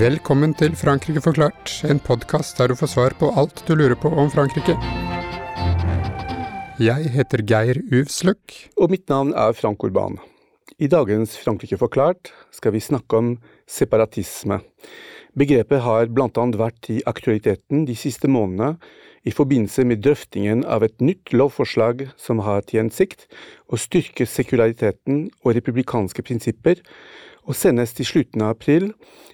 Velkommen til Frankrike forklart, en podkast der du får svar på alt du lurer på om Frankrike. Jeg heter Geir Uvsløk. Og mitt navn er Frank Urban. I dagens Frankrike forklart skal vi snakke om separatisme. Begrepet har blant annet vært i aktualiteten de siste månedene i forbindelse med drøftingen av et nytt lovforslag som har til hensikt å styrke sekulariteten og republikanske prinsipper og sendes til slutten av april,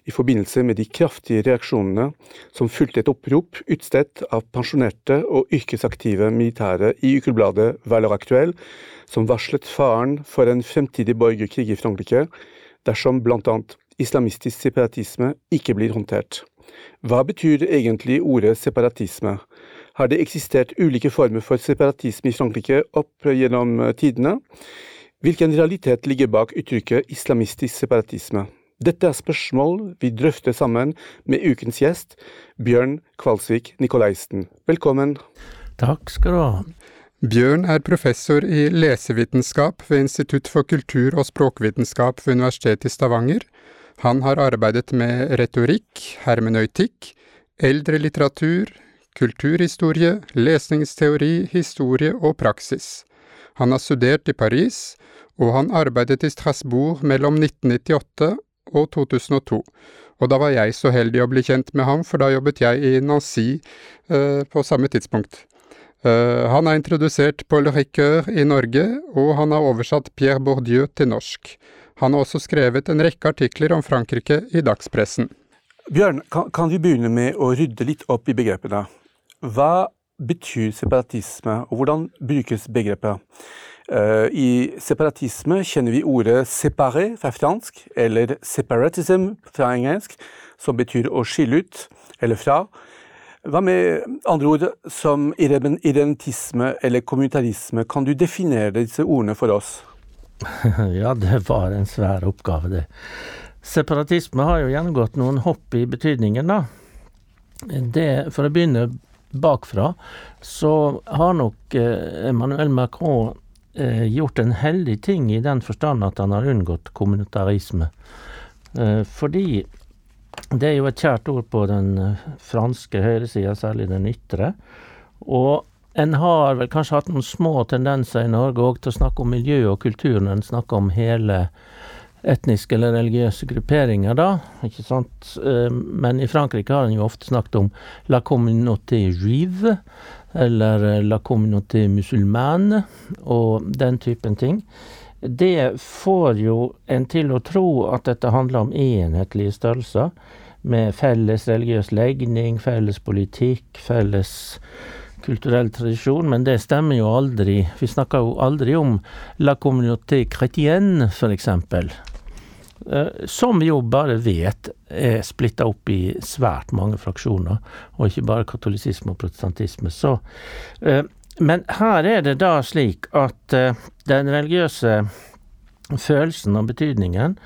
i forbindelse med de kraftige reaksjonene som fulgte et opprop utstedt av pensjonerte og yrkesaktive militære i ukebladet Valor Aktuell, som varslet faren for en fremtidig borgerkrig i Frankrike dersom bl.a. islamistisk separatisme ikke blir håndtert. Hva betyr egentlig ordet separatisme? Har det eksistert ulike former for separatisme i Frankrike opp gjennom tidene? Hvilken realitet ligger bak uttrykket islamistisk separatisme? Dette er spørsmål vi drøfter sammen med ukens gjest, Bjørn Kvalsvik Nikolaisen. Velkommen. Takk skal du ha. Bjørn er professor i lesevitenskap ved Institutt for kultur- og språkvitenskap ved Universitetet i Stavanger. Han har arbeidet med retorikk, hermenøytikk, eldre litteratur, kulturhistorie, lesningsteori, historie og praksis. Han har studert i Paris, og han arbeidet i Strasbourg mellom 1998 og 2002. Og da var jeg så heldig å bli kjent med ham, for da jobbet jeg i Nancy eh, på samme tidspunkt. Eh, han har introdusert Paul Ricoeur i Norge, og han har oversatt Pierre Bourdieu til norsk. Han har også skrevet en rekke artikler om Frankrike i dagspressen. Bjørn, kan, kan vi begynne med å rydde litt opp i begrepene? Hva betyr separatisme, og hvordan brukes begrepet? Uh, I separatisme kjenner vi ordet 'séparé' fra fransk, eller 'separatism' fra engelsk, som betyr å skille ut eller fra. Hva med andre ord som identisme eller kommunitarisme? Kan du definere disse ordene for oss? ja, det var en svær oppgave, det. Separatisme har jo gjennomgått noen hopp i betydningen, da. Det, for å begynne bakfra, så har nok eh, Emmanuel Macron eh, gjort en heldig ting i den forstand at han har unngått kommunitarisme. Eh, fordi det er jo et kjært ord på den eh, franske høyresida, særlig den ytre. Og en har vel kanskje hatt noen små tendenser i Norge òg til å snakke om miljø og kultur når en snakker om hele etniske eller religiøse grupperinger, da. ikke sant? Eh, men i Frankrike har en jo ofte snakket om la communauté juive, eller eh, la communauté musulmane, og den typen ting. Det får jo en til å tro at dette handler om enhetlige størrelser, med felles religiøs legning, felles politikk, felles kulturell tradisjon, men det stemmer jo aldri. Vi snakker jo aldri om la communauté chrétienne, eksempel. Eh, som vi jo bare vet er splitta opp i svært mange fraksjoner, og ikke bare katolisisme og protestantisme. Så, eh, men her er det da slik at eh, den religiøse følelsen og betydningen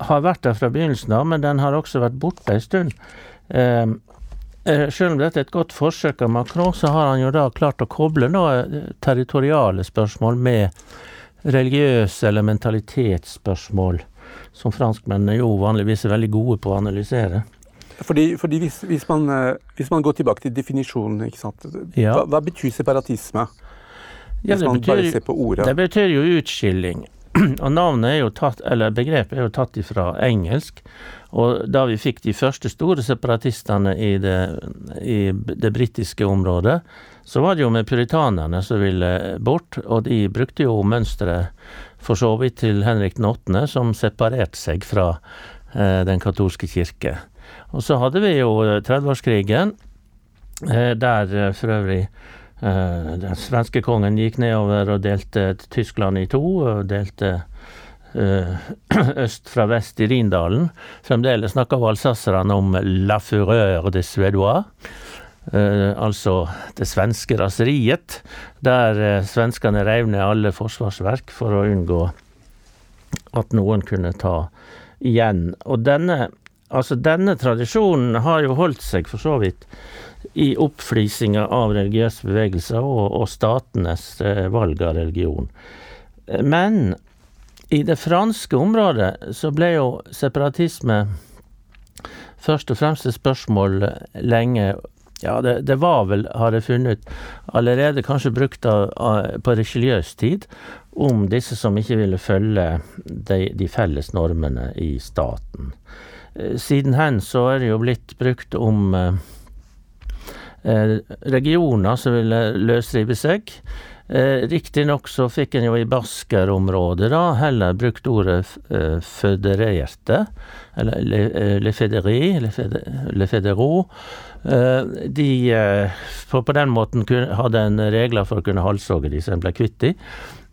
har vært der fra begynnelsen av, men den har også vært borte en stund. Selv om dette er et godt forsøk av Macron, så har han jo da klart å koble noe territoriale spørsmål med religiøse eller mentalitetsspørsmål som franskmennene jo vanligvis er veldig gode på å analysere. Fordi, fordi hvis, hvis, man, eh, hvis, man, går tilbake til definisjonen, ja. hva, hva, betyr separatisme? Ja, betyr, man bare ser på ordet. Det betyr jo utskilling. Og navnet er jo tatt, eller begrepet er jo tatt ifra engelsk. Og da vi fikk de første store separatistene i det, i det britiske området, så var det jo med puritanerne som ville bort, og de brukte jo mønsteret for så vidt til Henrik 8., som separerte seg fra eh, den katolske kirke. Og så hadde vi jo 30-årskrigen, eh, eh, der eh, for øvrig den svenske kongen gikk nedover og delte Tyskland i to, og delte eh, øst fra vest i Rindalen. Fremdeles snakker valsasserne om la fureur de suédois. Uh, altså det svenske raseriet, der svenskene rev ned alle forsvarsverk for å unngå at noen kunne ta igjen. Og denne altså denne tradisjonen har jo holdt seg for så vidt i oppflisinga av religiøse bevegelser og, og statenes eh, valg av religion. Men i det franske området så ble jo separatisme først og fremst et spørsmål lenge ja, det, det, var vel, har jeg funnet ut, allerede kanskje brukt av, av, på religiøs tid, om disse som ikke ville følge de, de felles normene i staten. Eh, siden hen så er det jo blitt brukt om eh, regioner som ville løsrive seg. Eh, Riktignok så fikk en jo i Basker-området da heller brukt ordet eh, fødererte, eller le, fédéri, le. Eh, de på, på den måten hadde en regler for å kunne halshogge de som en ble kvitt de.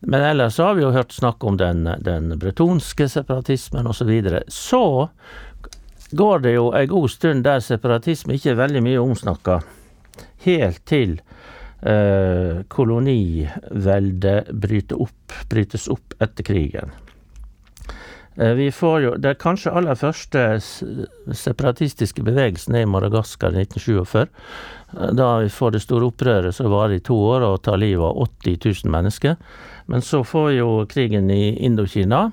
Men ellers så har vi jo hørt snakk om den, den bretonske separatismen osv. Så, videre. så går det jo ei god stund der separatisme ikke er veldig mye omsnakka, helt til eh, koloniveldet bryter opp, brytes opp etter krigen. Eh, vi får jo, Det kanskje aller første separatistiske bevegelsen er i Madagaskar i 1947. Eh, da vi får det store opprøret som varer i to år og tar livet av 80 000 mennesker. Men så får jo krigen i Indokina,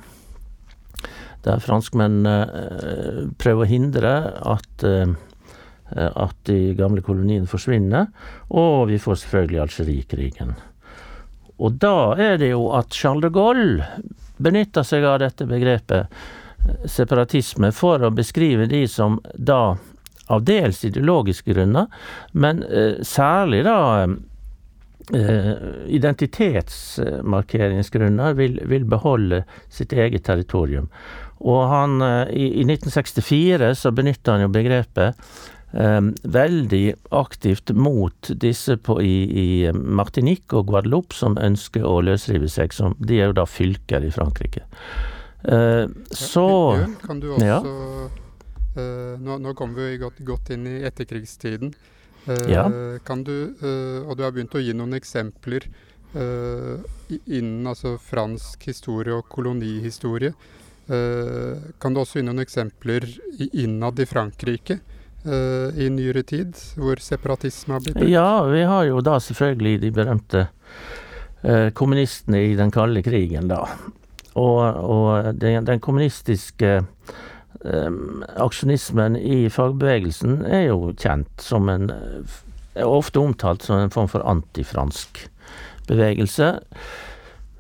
der franskmennene eh, prøver å hindre at Eh, at de gamle koloniene forsvinner, og vi får selvfølgelig Algerikrigen. Og da er det jo at Charles de Gaulle benytter seg av dette begrepet eh, separatisme for å beskrive de som da av dels ideologiske grunner, men eh, særlig da eh, identitetsmarkeringsgrunner vil, vil, beholde sitt eget territorium. Og han, eh, i, i 1964 så benytter han jo begrepet veldig aktivt mot disse på, i, i, Martinique og Guadeloupe som ønsker å løsrive seg. Som, de er jo da fylker i Frankrike. Uh, så Bjørn, kan du også ja. uh, nå, nå kommer vi godt, godt, inn i etterkrigstiden. Uh, ja. Kan du, og du har begynt å gi noen eksempler innen altså fransk historie og kolonihistorie. kan du også gi noen eksempler innad i Frankrike? Uh, i nyere tid, hvor separatisme har blitt brukt? Ja, vi har jo da selvfølgelig de berømte uh, kommunistene i den kalde krigen, da. Og, og den, den, kommunistiske um, aksjonismen i fagbevegelsen er jo kjent som en er ofte omtalt som en form for antifransk bevegelse.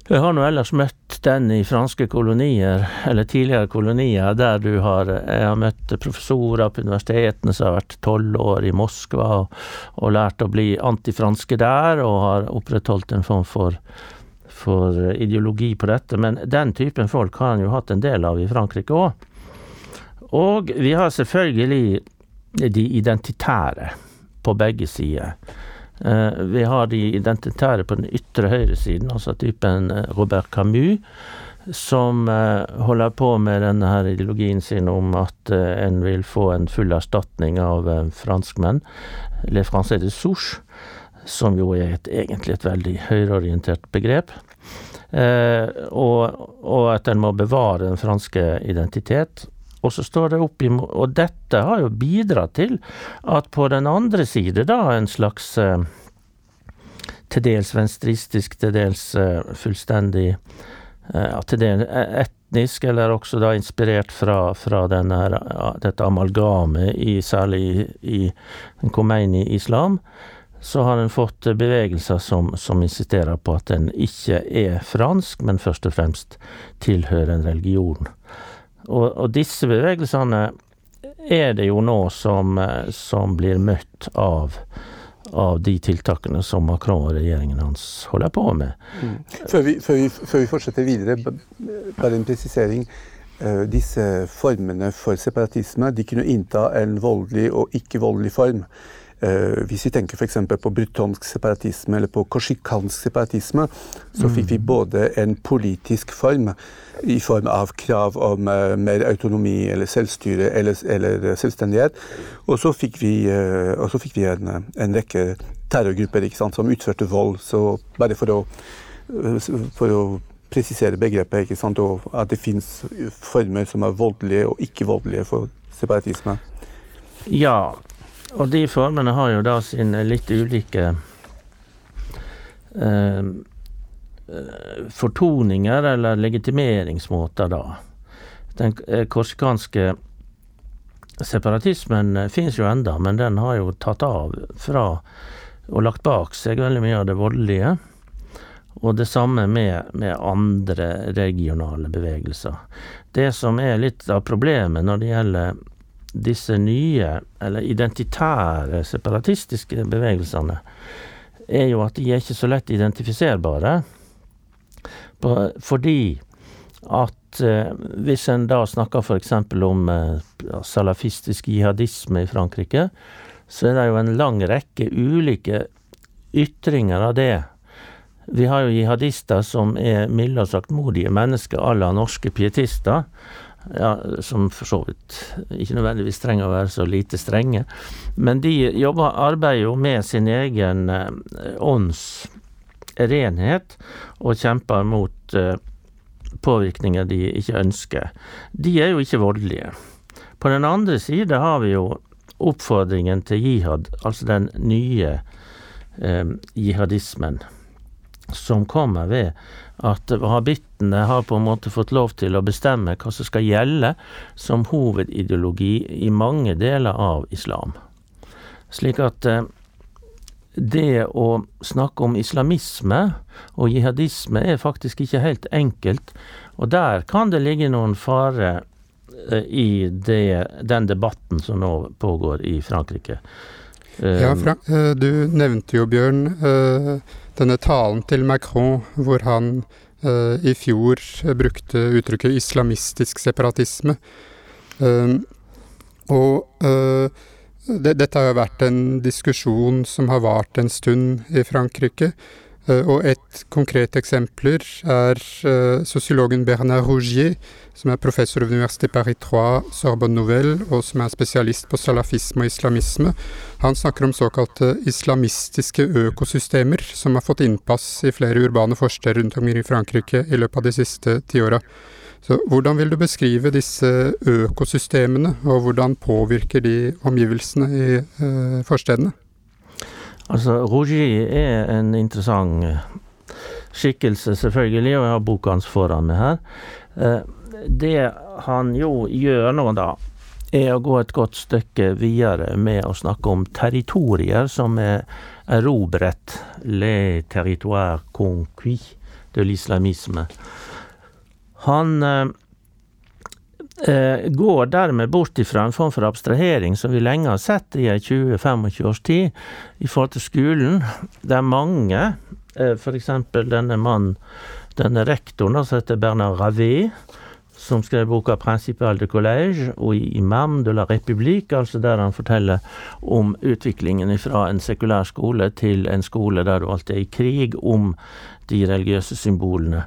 Jeg har nå ellers møtt den i franske kolonier, eller tidligere kolonier, der du har Jeg har møtt professorer på universitetene som har vært tolv år i Moskva og, og, lært å bli antifranske der, og har opprettholdt en form for, for ideologi på dette. Men den typen folk har han jo hatt en del av i Frankrike òg. Og vi har selvfølgelig de identitære på begge sider. Eh, vi har de identitære på den ytre høyresiden, altså typen eh, Robert Camus, som eh, holder på med denne her ideologien sin om at en vil få en full erstatning av franskmenn, Le Français de Souche, som jo er et, egentlig et veldig høyreorientert begrep. Eh, og, og, at en må bevare den franske identitet. Og så står det opp imot Og dette har jo bidratt til at på den andre side, da, en slags eh, til dels venstristisk, til dels eh, fullstendig eh, til dels etnisk, eller også da inspirert fra, fra denne, dette amalgamet, i, særlig i, i Khomeini-islam, så har en fått bevegelser som, som, insisterer på at den ikke er fransk, men først og fremst tilhører en religion. Og, og, disse bevegelsene er det jo nå som, eh, som blir møtt av, av de tiltakene som Macron og regjeringen hans holder på med. Mm. Før, vi, før, vi, før, vi, fortsetter videre, bare en presisering. Uh, disse formene for separatisme de kunne innta en voldelig og ikke-voldelig form. Uh, hvis vi tenker f.eks. på brutonsk separatisme eller på korsikansk separatisme, så fikk vi mm. både en politisk form i form av krav om uh, mer autonomi eller selvstyre eller, eller selvstendighet, og så fikk vi, uh, fikk vi en, en, rekke terrorgrupper sant, som utførte vold. Så bare for å, for å presisere begrepet, sant, og at det finnes former som er voldelige og ikke-voldelige for separatisme? Ja, og de formene har jo da sine litt ulike eh, fortoninger eller legitimeringsmåter, da. Den korsikanske separatismen finnes jo enda, men den har jo tatt av fra og lagt bak seg veldig mye av det voldelige. Og det samme med, med, andre regionale bevegelser. Det som er litt av problemet når det gjelder disse nye, eller identitære, separatistiske bevegelsene, er jo at de er ikke så lett identifiserbare. På, fordi at eh, hvis en da snakker f.eks. om eh, salafistisk jihadisme i Frankrike, så er det jo en lang rekke ulike ytringer av det. Vi har jo jihadister som er milde og saktmodige mennesker à la norske pietister. Ja, som for så vidt ikke nødvendigvis trenger å være så lite strenge. Men de jobber, arbeider jo med sin egen eh, ånds renhet og kjemper mot eh, påvirkninger de ikke ønsker. De er jo ikke voldelige. På den andre side har vi jo oppfordringen til jihad, altså den nye eh, jihadismen, som kommer ved at wahhabittene har på en måte fått lov til å bestemme hva som skal gjelde som hovedideologi i mange deler av islam. Slik at eh, det å snakke om islamisme og jihadisme er faktisk ikke helt enkelt, og der kan det ligge noen fare Eh, i det, den debatten som nå pågår i Frankrike. Ja, Frank, eh, du nevnte jo, Bjørn, denne talen til Macron hvor han i fjor brukte uttrykket islamistisk separatisme. Og det, dette har vært en diskusjon som har vart en stund i Frankrike. Eh, og et konkret eksempel er uh, sosiologen Bernard Rougier, som er professor ved Universitetet Paris 3 Sorbonne Nouvelle, og som er spesialist på salafisme og islamisme. Han snakker om såkalte islamistiske økosystemer, som har fått innpass i flere urbane forsteder rundt omkring i Frankrike i løpet av de siste tiåra. Så hvordan vil du beskrive disse økosystemene, og hvordan påvirker de omgivelsene i uh, forstedene? Altså, Roger er en interessant eh, skikkelse, selvfølgelig, og jeg har boka hans foran meg her. Eh, det han jo gjør nå, da, er å gå et godt stykke videre med å snakke om territorier som er erobret. Le territoire conquis de l'islamisme. Han eh, går dermed bort ifra en form for abstrahering som vi lenge har sett i 20-25 års tid i forhold til skolen, der mange, eh, f.eks. denne mannen, denne rektoren som heter Bernard Ravé, som skrev boka 'Principal de Collège' og 'Imam de la République', altså der han forteller om utviklingen fra en sekulær skole til en skole der du alltid er i krig om de religiøse symbolene.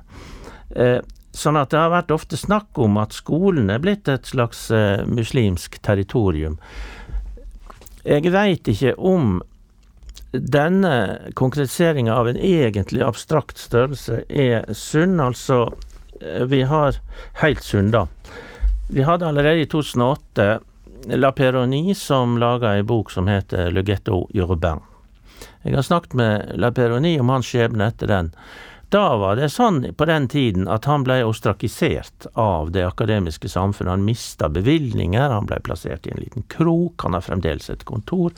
Sånn at det har vært ofte snakk om at skolen er blitt et slags eh, muslimsk territorium. Jeg veit ikke om denne konkretiseringa av en egentlig abstrakt størrelse er sunn. Altså, eh, vi har helt sunn, da. Vi hadde allerede i 2008 La Peroni som laga ei bok som heter Le Ghetto Urbain. Jeg har snakket med La Peroni om hans skjebne etter den. Da var det sånn på den tiden at han ble ostrakisert av det akademiske samfunnet. Han mista bevilgninger, han ble plassert i en liten krok. Han har fremdeles et kontor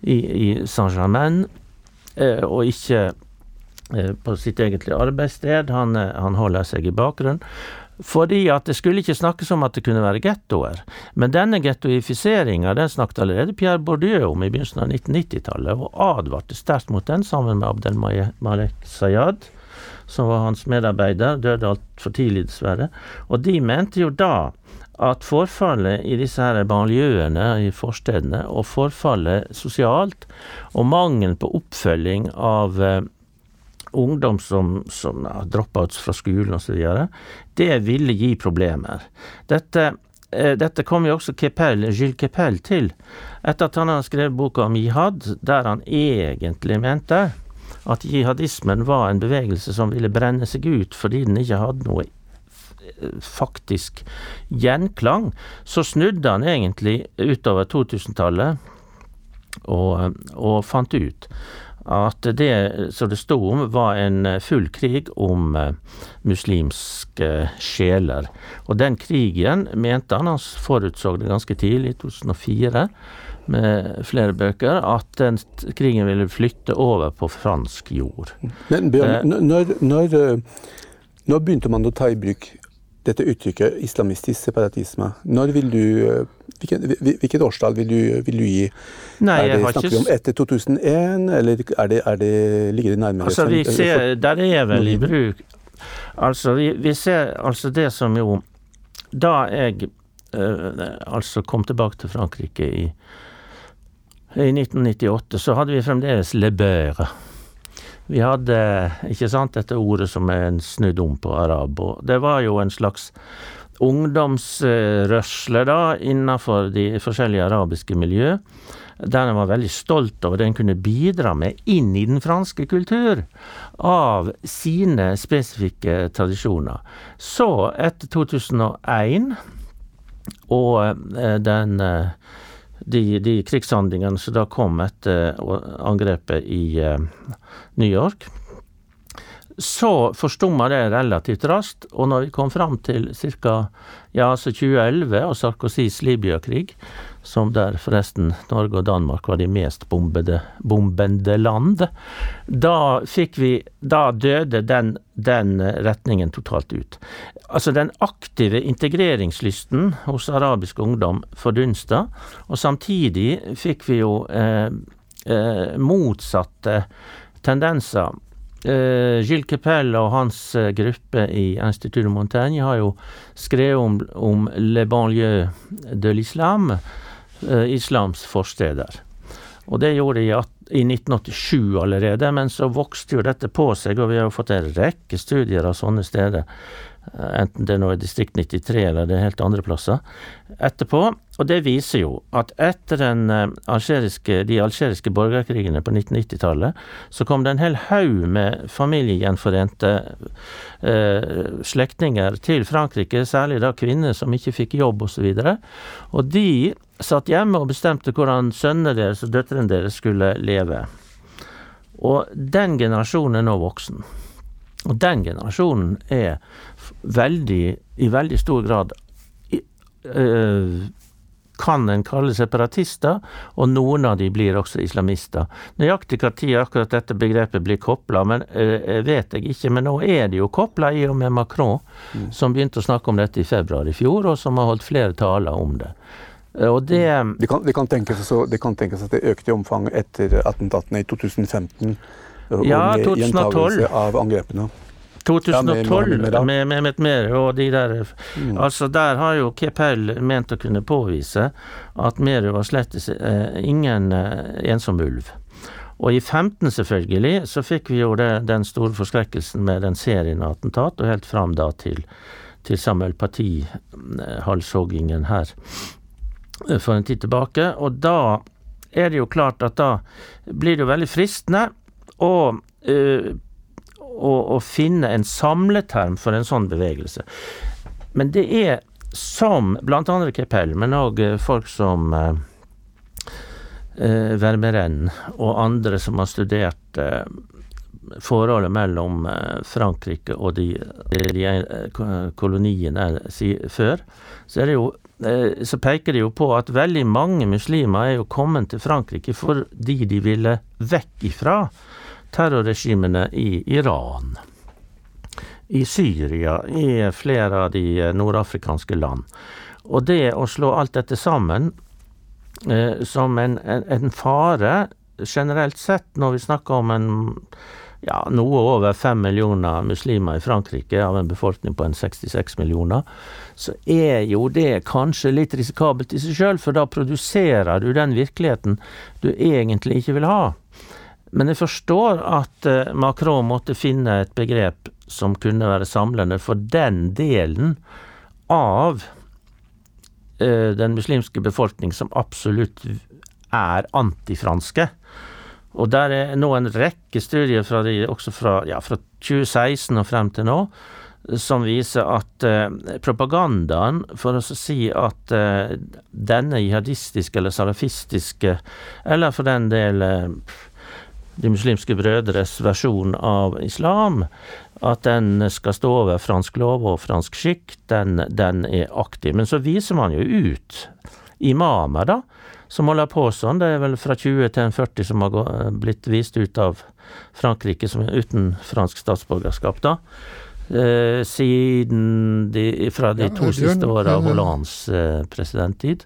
i, i Saint-Germain, eh, og ikke eh, på sitt egentlige arbeidssted. Han, eh, han holder seg i bakgrunnen. Fordi at det skulle ikke snakkes om at det kunne være gettoer. Men denne gettoifiseringa den snakket allerede Pierre Bourdieu om i begynnelsen av 1990-tallet, og advarte sterkt mot den, sammen med Abdel Malek Sayad som var hans medarbeider, døde altfor tidlig, dessverre. Og de mente jo da at forfallet i disse her banlieuene i forstedene, og forfallet sosialt, og mangelen på oppfølging av eh, ungdom som, som ja, ut fra skolen osv., det ville gi problemer. Dette, eh, dette kom jo også Kepel, Gilles Kepel til, etter at han har skrevet boka om jihad, der han egentlig mente at jihadismen var en bevegelse som ville brenne seg ut fordi den ikke hadde noe faktisk gjenklang, så snudde han egentlig utover 2000-tallet og, og fant ut at det som det sto om, var en full krig om uh, muslimske sjeler. Og den krigen mente han, han forutså det ganske tidlig, i 2004, med flere bøker, at den krigen ville flytte over på fransk jord. Men Bjørn, uh, når, når, når begynte man å ta i bruk dette uttrykket islamistisk separatisme. Når vil du, eh, hvilket, årstall vil du, vil du gi? Nei, er det, snakker vi om etter 2001, eller er det, er det, ligger det nærmere? Altså, vi ser, Der er vel i bruk Altså, vi, vi ser altså det som jo Da jeg altså kom tilbake til Frankrike i, i 1998, så hadde vi fremdeles Le Beurre. Vi hadde ikke sant, dette ordet som er snudd om på arab. og Det var jo en slags ungdomsrørsle da, innenfor de forskjellige arabiske miljø, der en var veldig stolt over det en kunne bidra med inn i den franske kultur av sine spesifikke tradisjoner. Så, etter 2001 og eh, den eh, de, de krigshandlingene som da kom etter angrepet i uh, New York, så forstumma det relativt raskt. Og når vi kom fram til ca. Ja, altså 2011 og Sarkozys Libya-krig, som der forresten Norge og Danmark var de mest bombede, bombende land, da vi Da døde den, den retningen totalt ut. Altså den aktive integreringslysten hos arabisk ungdom fordunsta, og samtidig fikk vi jo eh, eh, motsatte tendenser. Uh, Gilles Kepel og hans uh, gruppe i Institut de Montaigne har jo skrevet om, om Le banlieue de l'islam, islams forsteder. Og det gjorde de i, i 1987 allerede, men så vokste jo dette på seg, og vi har jo fått en rekke studier av sånne steder Eh, enten det nå er Distrikt 93 eller det er helt andre plasser, etterpå. Og det viser jo at etter eh, algeriske, de algeriske borgerkrigene på 1990-tallet, så kom det en hel haug med familiegjenforente eh, slektninger til Frankrike, særlig da kvinner som ikke fikk jobb osv. Og, så og de satt hjemme og bestemte hvordan sønnene deres og døtrene deres skulle leve. Og den generasjonen er nå voksen. Og den generasjonen er veldig, i veldig stor grad øh, kan en kalle separatister, og noen av de blir også islamister. Nøyaktig når akkurat dette begrepet blir kobla, men øh, vet jeg ikke. Men nå er det jo kobla i og med Macron, mm. som begynte å snakke om dette i februar i fjor, og som har holdt flere taler om det. Og det, det, kan, det, kan tenkes, det kan tenkes at det økte i omfang etter attentatene i 2015 ja, 2012. av angrepene. 2012 ja, med, med, med, med og de der mm. Altså, der har jo Kepel ment å kunne påvise at Meru var slett eh, ingen eh, ensom ulv. Og i 15 selvfølgelig så fikk vi jo det, den store forskrekkelsen med den serien av attentat, og helt fram da til, til Samuel Parti-halshoggingen her eh, for en tid tilbake. Og da er det jo klart at da blir det jo veldig fristende å, uh, å, finne en samleterm for en sånn bevegelse. Men det er som blant andre Kepel, men òg eh, folk som uh, Vermeren og andre som har studert uh, forholdet mellom Frankrike og de, de koloniene før, så, er det jo, så, peker det jo på at veldig mange muslimer er jo kommet til Frankrike fordi de ville vekk ifra terrorregimene i Iran, i Syria, i flere av de nordafrikanske land. Og det å slå alt dette sammen eh, som en, en, fare, generelt sett, når vi snakker om en ja, noe over fem millioner muslimer i Frankrike, av en befolkning på en 66 millioner, så er jo det kanskje litt risikabelt i seg sjøl, for da produserer du den virkeligheten du egentlig ikke vil ha. Men jeg forstår at eh, Macron måtte finne et begrep som kunne være samlende for den delen av eh, den muslimske befolkning som absolutt er antifranske. Og der er nå en rekke studier fra de, også fra, ja, fra 2016 og frem til nå, som viser at eh, propagandaen for å si at eh, denne jihadistiske eller salafistiske, eller for den del eh, De muslimske brødres versjon av islam, at den skal stå over fransk lov og fransk skikk, den, den er aktiv. Men så viser man jo ut imamer, da, som holder på sånn. Det er vel fra 20 til 40 som har blitt vist ut av Frankrike som uten fransk statsborgerskap, da. Eh, siden de, fra de to siste åra av Hollands eh, presidenttid.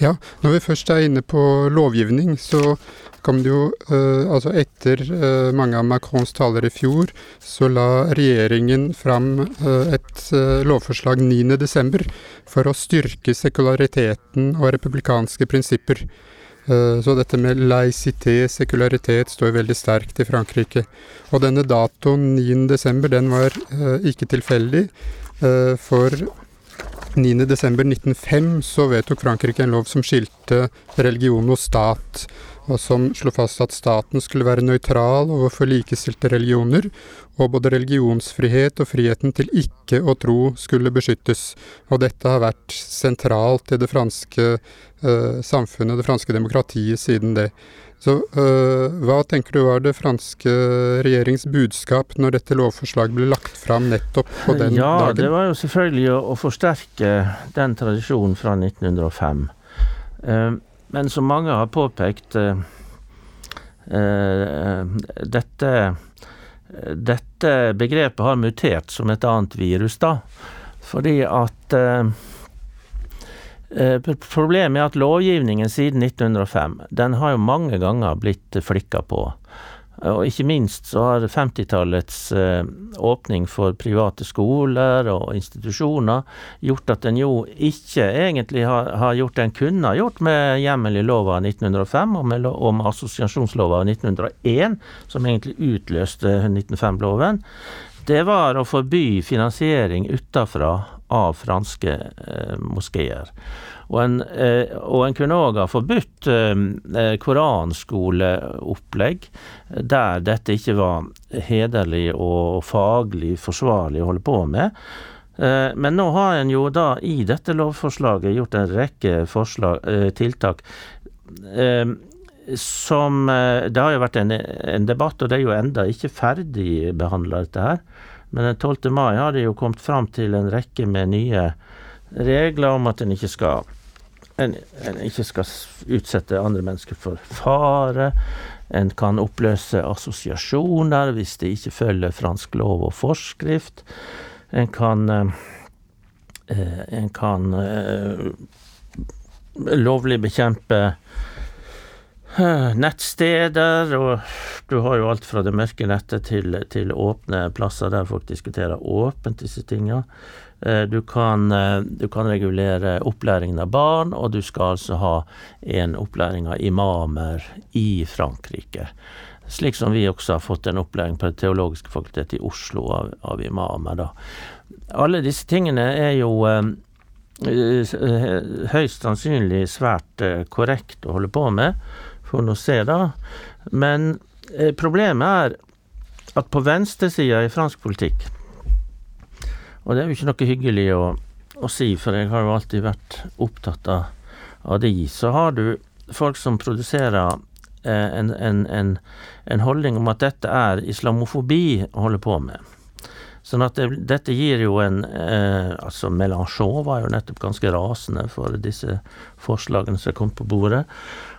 Ja, når vi først er inne på lovgivning, så kom det jo uh, Altså etter uh, mange av Macrons taler i fjor, så la regjeringen fram uh, et lovforslag 9.12. for å styrke sekulariteten og republikanske prinsipper. Eh, så dette med laicité, sekularitet, står veldig sterkt i Frankrike. Og denne datoen 9.12., den var eh, ikke tilfeldig. Eh, for 9.12.1905 så vedtok Frankrike en lov som skilte religion og stat og som slo fast at staten skulle være nøytral overfor likestilte religioner, og både religionsfrihet og friheten til ikke å tro skulle beskyttes. Og dette har vært sentralt i det franske uh, samfunnet, det franske demokratiet, siden det. Så uh, hva tenker du var det franske regjerings budskap når dette lovforslaget ble lagt fram nettopp på den ja, dagen? Ja, det var jo selvfølgelig å, å forsterke den tradisjonen fra 1905. Uh, men som mange har påpekt, eh, eh, dette, dette begrepet har mutert som et annet virus, da. Fordi at eh, Problemet er at lovgivningen siden 1905 den har jo mange ganger blitt flikka på. Og ikke minst så har 50-tallets eh, åpning for private skoler og institusjoner gjort at en jo ikke egentlig har, gjort det en kunne ha gjort med hjemmel i lova av 1905 og med, og med assosiasjonslova av 1901, som egentlig utløste 1905-loven. Det var å forby finansiering utafra av franske eh, moskeer. Og en, eh, og en kunne òg ha forbudt eh, eh, koranskoleopplegg der dette ikke var hederlig og faglig forsvarlig å holde på med. Eh, men nå har en jo da i dette lovforslaget gjort en rekke forslag, eh, tiltak som Det har jo vært en, en, debatt, og det er jo enda ikke ferdig behandla, dette her. Men den 12. mai har de jo kommet fram til en rekke med nye regler om at en ikke skal en, en ikke skal utsette andre mennesker for fare. En kan oppløse assosiasjoner hvis de ikke følger fransk lov og forskrift. En kan eh, En kan eh, lovlig bekjempe eh, nettsteder, og du har jo alt fra det mørke nettet til, til åpne plasser der folk diskuterer åpent disse tingene. Eh, du kan, eh, du kan, regulere opplæringen av barn, og du skal altså ha en opplæring av imamer i Frankrike. Slik som vi også har fått en opplæring på Det teologiske fakultet i Oslo av, av imamer. Da. Alle disse tingene er jo eh, høyst sannsynlig svært korrekt å holde på med, får nå se, da. Men eh, problemet er at på venstresida i fransk politikk og det er jo ikke noe hyggelig å, å si, for jeg har jo alltid vært opptatt av, av de. Så har du folk som produserer eh, en, en, en, en, holdning om at dette er islamofobi å holde på med. Sånn at det, dette gir jo en eh, Altså Mélenchon var jo nettopp ganske rasende for disse forslagene som kom på bordet.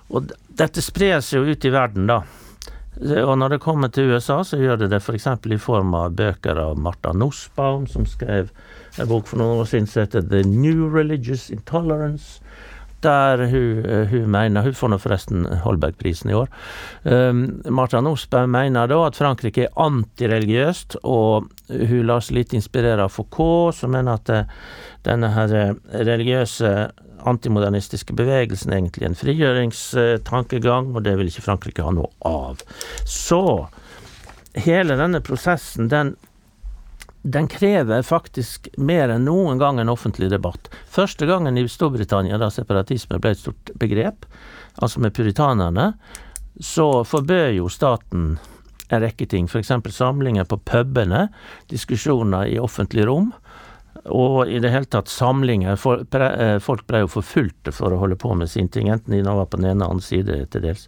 Og dette spres jo ut i verden, da. Og når det kommer til USA, så gjør det det f.eks. i form av bøker av Martha Nussbaum, som skrev en bok for noen år siden som heter The New Religious Intolerance. Der hun, eh, hun mener Hun får nå forresten Holberg-prisen i år. Um, Martha Norsberg mener da at Frankrike er antireligiøst, og hun lar seg litt inspirere av Foucault, som mener at eh, denne her eh, religiøse antimodernistiske bevegelsen egentlig en frigjøringstankegang, og det vil ikke Frankrike ha noe av. Så hele denne prosessen, den, den krever faktisk mer enn noen gang en offentlig debatt. Første gangen i Storbritannia da separatisme ble et stort begrep, altså med puritanerne, så forbød jo staten en rekke ting. F.eks. samlinger på pubene, diskusjoner i offentlig rom. Og i det hele tatt samlinger. Eh, folk ble jo forfulgte for å holde på med sine ting, enten de nå var på den ene eller andre side til dels.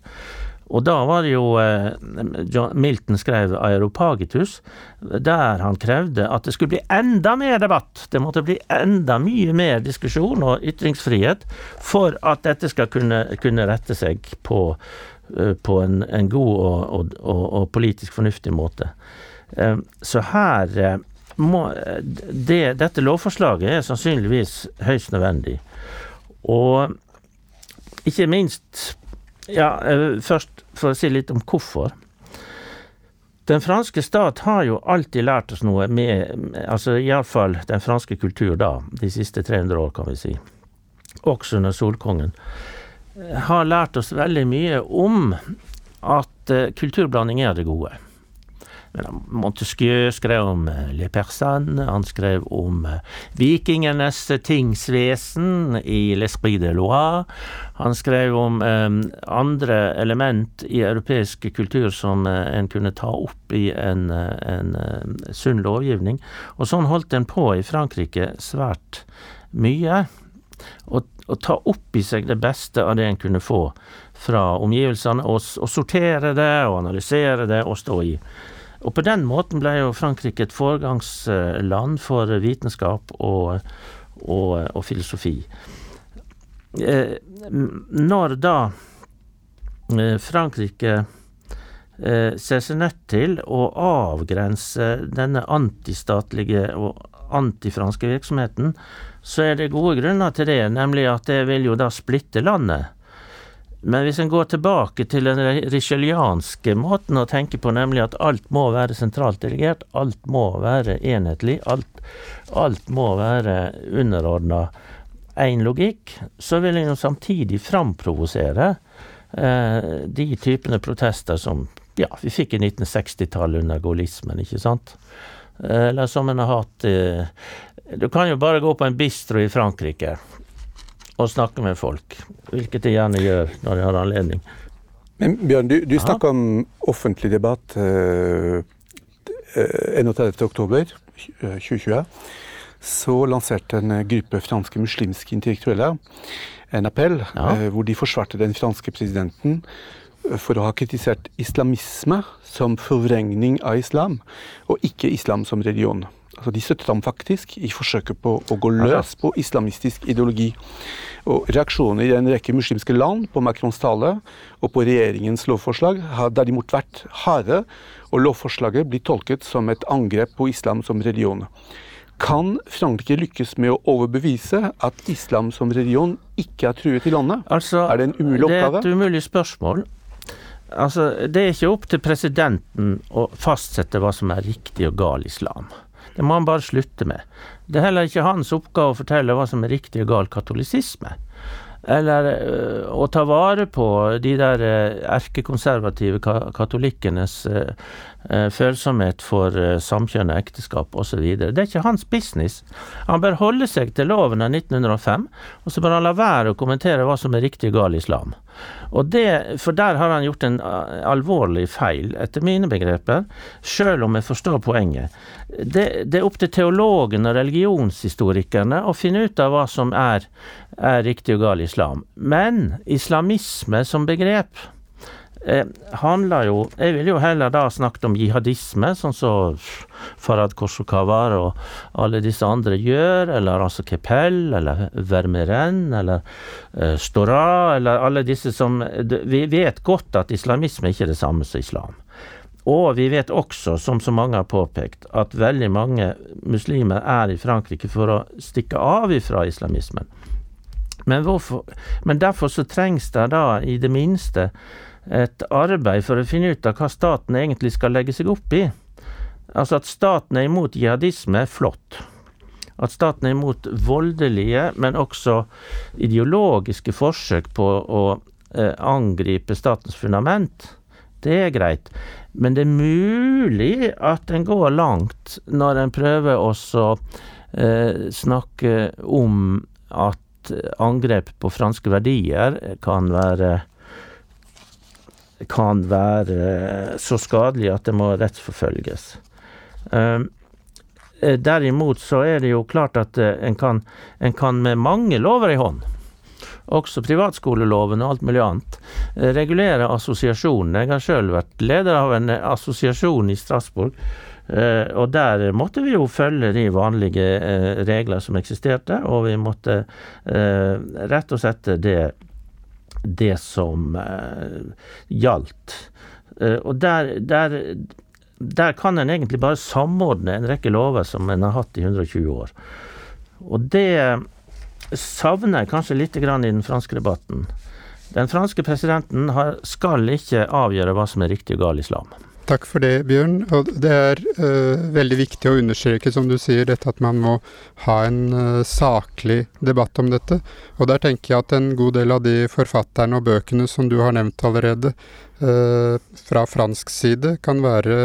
Og da var det jo John Milton skrev Aeropagitus, der han krevde at det skulle bli enda mer debatt. Det måtte bli enda mye mer diskusjon og ytringsfrihet for at dette skal kunne, kunne rette seg på, uh, på en, en, god og, og, og, politisk fornuftig måte. Uh, så her må, det, Dette lovforslaget er sannsynligvis høyst nødvendig. Og ikke minst ja, først for å si litt om hvorfor. Den franske stat har jo alltid lært oss noe med altså Iallfall den franske kultur da, de siste 300 år, kan vi si. Også under Solkongen. Har lært oss veldig mye om at uh, kulturblanding er det gode. Montesquieu skrev om eh, Le Persan, han skrev om eh, vikingenes tingsvesen i L'Esprit de Loire. Han skrev om um, andre element i europeisk kultur som en kunne ta opp i en, en sunn lovgivning. Og sånn holdt en på i Frankrike svært mye. Å ta opp i seg det beste av det en kunne få fra omgivelsene, og, og sortere det og analysere det og stå i. Og på den måten ble jo Frankrike et foregangsland for vitenskap og, og, og filosofi. Eh, når da eh, Frankrike eh, ser seg nødt til å avgrense denne antistatlige og antifranske virksomheten, så er det gode grunner til det, nemlig at det vil jo da splitte landet. Men hvis en går tilbake til den richelianske måten å tenke på, nemlig at alt må være sentralt delegert, alt må være enhetlig, alt, alt må være underordna én logikk, så vil en jo samtidig framprovosere eh, de typene protester som ja, vi fikk i 1960-tallet under gaullismen, ikke sant? Eh, eller som en har hatt eh, Du kan jo bare gå på en bistro i Frankrike og snakke med folk, hvilket de gjerne gjør når de har anledning. Men Bjørn, du, du snakker om offentlig debatt eh, 31.10.2020. Eh, så lanserte en gruppe franske muslimske intellektuelle en appell ja. eh, hvor de forsvarte den franske presidenten eh, for å ha kritisert islamisme som forvrengning av islam, og ikke islam som religion. Altså, de støttet ham faktisk i forsøket på å gå løs på islamistisk ideologi. Og Reaksjonene i en rekke muslimske land på Macrons tale og på regjeringens lovforslag har derimot vært harde, og lovforslaget blir tolket som et angrep på islam som religion. Kan Frankrike lykkes med å overbevise at islam som religion ikke er truet i landet? Altså, er det en umulig oppgave? Det er et umulig spørsmål. Altså, det er ikke opp til presidenten å fastsette hva som er riktig og gal islam. Det må han bare slutte med. Det er heller ikke hans oppgave å fortelle hva som er riktig og gal katolisisme. Eller øh, å ta vare på de der øh, erkekonservative katolikkenes øh, følsomhet for samkjønna ekteskap osv. Det er ikke hans business. Han bør holde seg til loven av 1905, og så bør han la være å kommentere hva som er riktig og gal islam. Og det, For der har han gjort en alvorlig feil, etter mine begreper, sjøl om jeg forstår poenget. Det, det, er opp til teologene og religionshistorikerne å finne ut av hva som er, er riktig og gal islam. Men islamisme som begrep eh, handler jo Jeg vil jo heller da snakket om jihadisme, sånn som så Farad Korsokawar og alle disse andre gjør, eller altså Kepel, eller Vermeren, eller eh, Stora, eller alle disse som Vi vet godt at islamisme ikke er det samme som islam. Og vi vet også, som så mange har påpekt, at veldig mange muslimer er i Frankrike for å stikke av ifra islamismen. Men, hvorfor, men derfor så trengs det da i det minste et arbeid for å finne ut av hva staten egentlig skal legge seg opp i. Altså at staten er imot jihadisme, er flott. At staten er imot voldelige, men også ideologiske forsøk på å eh, angripe statens fundament, det er greit. Men det er mulig at en går langt når en prøver å eh, snakke om at angrep på franske verdier kan være kan være så skadelig at det må rettsforfølges. Derimot så er det jo klart at en kan, en kan med mange lover i hånd også privatskoleloven og alt mulig annet, eh, regulere assosiasjonene. Jeg har sjøl vært leder av en assosiasjon i Strasbourg. Uh, og der måtte vi jo følge de vanlige uh, regler som eksisterte, og vi måtte uh, rett og slett det, det som gjaldt. og der, der, der, kan en egentlig bare samordne en rekke lover som en har hatt i 120 år. Og det savner jeg kanskje litt i den franske debatten. Den franske presidenten skal ikke avgjøre hva som er riktig og gal islam. Takk for det, Bjørn. Og det er uh, veldig viktig å understreke, som du sier, dette at man må ha en uh, saklig debatt om dette. Og der tenker jeg at en god del av de forfatterne og bøkene som du har nevnt allerede, uh, fra fransk side, kan være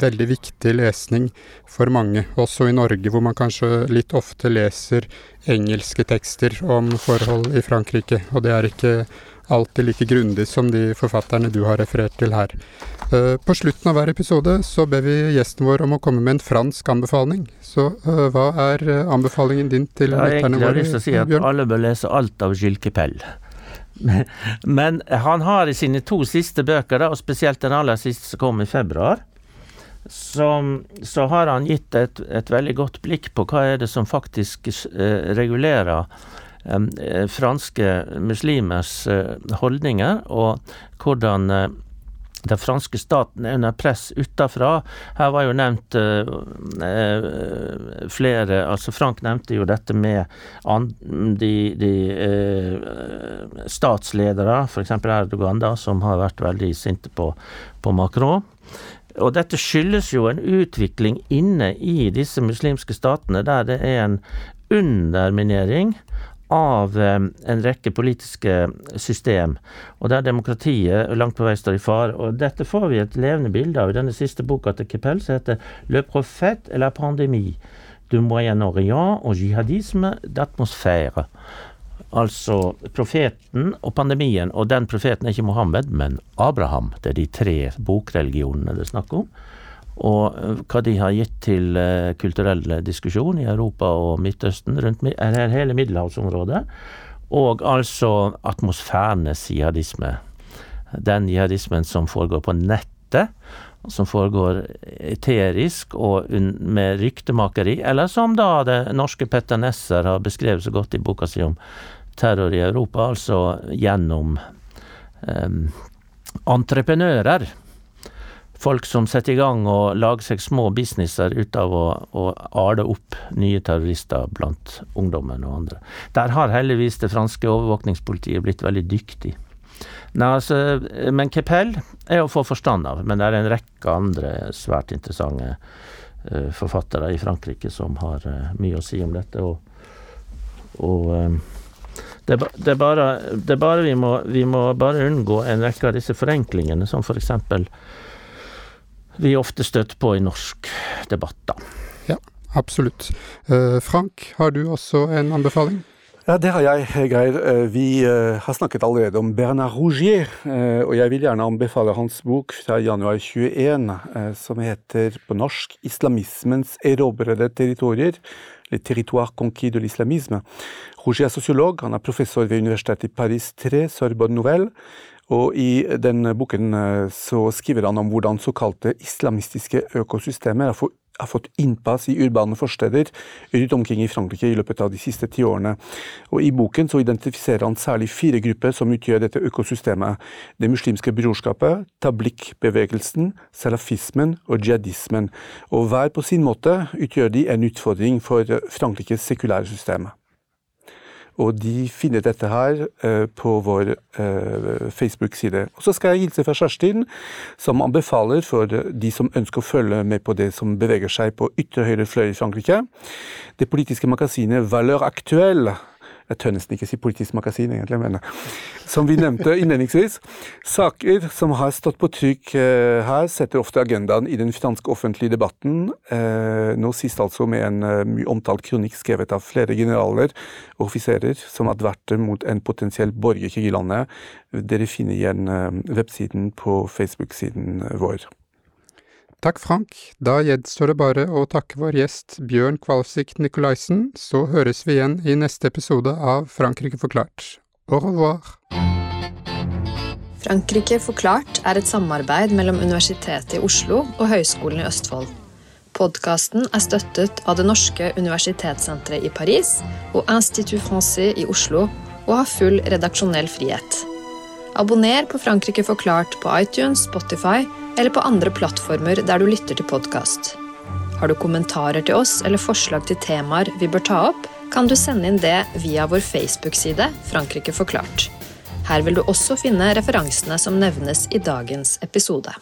veldig viktig lesning for mange. Også i Norge, hvor man kanskje litt ofte leser engelske tekster om forhold i Frankrike. Og det er ikke alltid like grundig som de forfatterne du har referert til her. Eh, på slutten av hver episode så ber vi gjesten vår om å komme med en fransk anbefaling. Så uh, hva er eh, anbefalingen din til lytterne våre? Jeg har lyst til å si at Bjørn? alle bør lese alt av Gilles Kepel. Men han har i sine to siste bøker, da, og spesielt den aller siste som kom i februar, så, så har han gitt et, et, veldig godt blikk på hva er det som faktisk regulerer Eh, franske muslimers eh, holdninger, og hvordan eh, den franske staten er under press utafra. Her var jo nevnt uh, flere altså Frank nevnte jo dette med de, de uh, statsledere, f.eks. Erdogan, da, som har vært veldig sinte på, på Macron. Og dette skyldes jo en utvikling inne i disse muslimske statene der det er en underminering av eh, en rekke politiske system, og der demokratiet langt på vei står i fare. Og dette får vi et levende bilde av i denne siste boka til Kepel, som heter Le prophète et la pandémie du Moyen-Orient og jihadisme d'atmosfære. Altså profeten og pandemien, og den profeten er ikke Mohammed, men Abraham. Det er de tre bokreligionene det er snakk om og eh, hva de har gitt til uh, kulturell diskusjon i Europa og Midtøsten, rundt hele middelhavsområdet, og altså atmosfærenes jihadisme. Den jihadismen som foregår på nettet, som foregår eterisk og med ryktemakeri, eller som da det norske Petter Nesser har beskrevet så godt i boka si om terror i Europa, altså gjennom um, entreprenører folk som setter i gang og lager seg små businesser ut av å, å ale opp nye terrorister blant ungdommen og andre. Der har heldigvis det franske overvåkningspolitiet blitt veldig dyktig. Nei, altså, men Kepel er å få forstand av, men det er en rekke andre svært interessante uh, forfattere i Frankrike som har uh, mye å si om dette. og, og um, det, det, er bare, det er bare vi må, vi må bare unngå en rekke av disse forenklingene, som for eksempel vi ofte støtter på i norsk debatt, da. Ja, absolutt. Uh, Frank, har du også en anbefaling? Ja, det har jeg, Geir. Eh, vi uh, har snakket allerede om Bernard Rougier, og jeg vil gjerne anbefale hans bok fra januar 21, som heter på norsk 'Islamismens erobrede territorier'. Le territoire conquis de l'islamisme. Rougier er sosiolog, han er professor ved universitetet i Paris 3, Sorbonne Nouvelle. Og i den boken eh, så skriver han om hvordan såkalte islamistiske økosystemer har, har fått innpass i urbane forsteder rundt omkring i Frankrike i løpet av de siste ti årene. Og I boken så identifiserer han særlig fire grupper som utgjør dette økosystemet. Det muslimske brorskapet, tablikk-bevegelsen, salafismen og jihadismen. Og hver på sin måte utgjør de en utfordring for Frankrikes sekulære system. Og de finner dette her uh, på vår uh, Facebook-side. Og så skal jeg hilse fra Kjerstin, som anbefaler for de som ønsker å følge med på det som beveger seg på ytre høyre fløy i Frankrike. Det politiske magasinet Valeur Actuelle Jeg tør nesten ikke si politisk magasin, egentlig, men som vi nevnte innledningsvis. Saker som har stått på trykk eh, her, setter ofte agendaen i den franske offentlige debatten. Eh, nå sist altså med en eh, mye omtalt kronikk skrevet av flere generaler og offiserer som adverter mot en potensiell borgerkrig i landet. Dere finner igjen websiden på Facebook-siden vår. Takk, Frank. Da gjenstår det bare å takke vår gjest Bjørn Kvalsik Nikolaisen, så høres vi igjen i neste episode av Frankrike forklart. Au revoir! Frankrike forklart er et samarbeid mellom Universitetet i Oslo og Høgskolen i Østfold. Podkasten er støttet av det norske universitetssenteret i Paris og Institut Francais i Oslo, og har full redaksjonell frihet. Abonner på Frankrike forklart på iTunes, Spotify eller på andre plattformer der du lytter til podkast. Har du kommentarer til oss eller forslag til temaer vi bør ta opp, kan du sende inn det via vår Facebook-side Frankrike forklart. Her vil du også finne referansene som nevnes i dagens episode.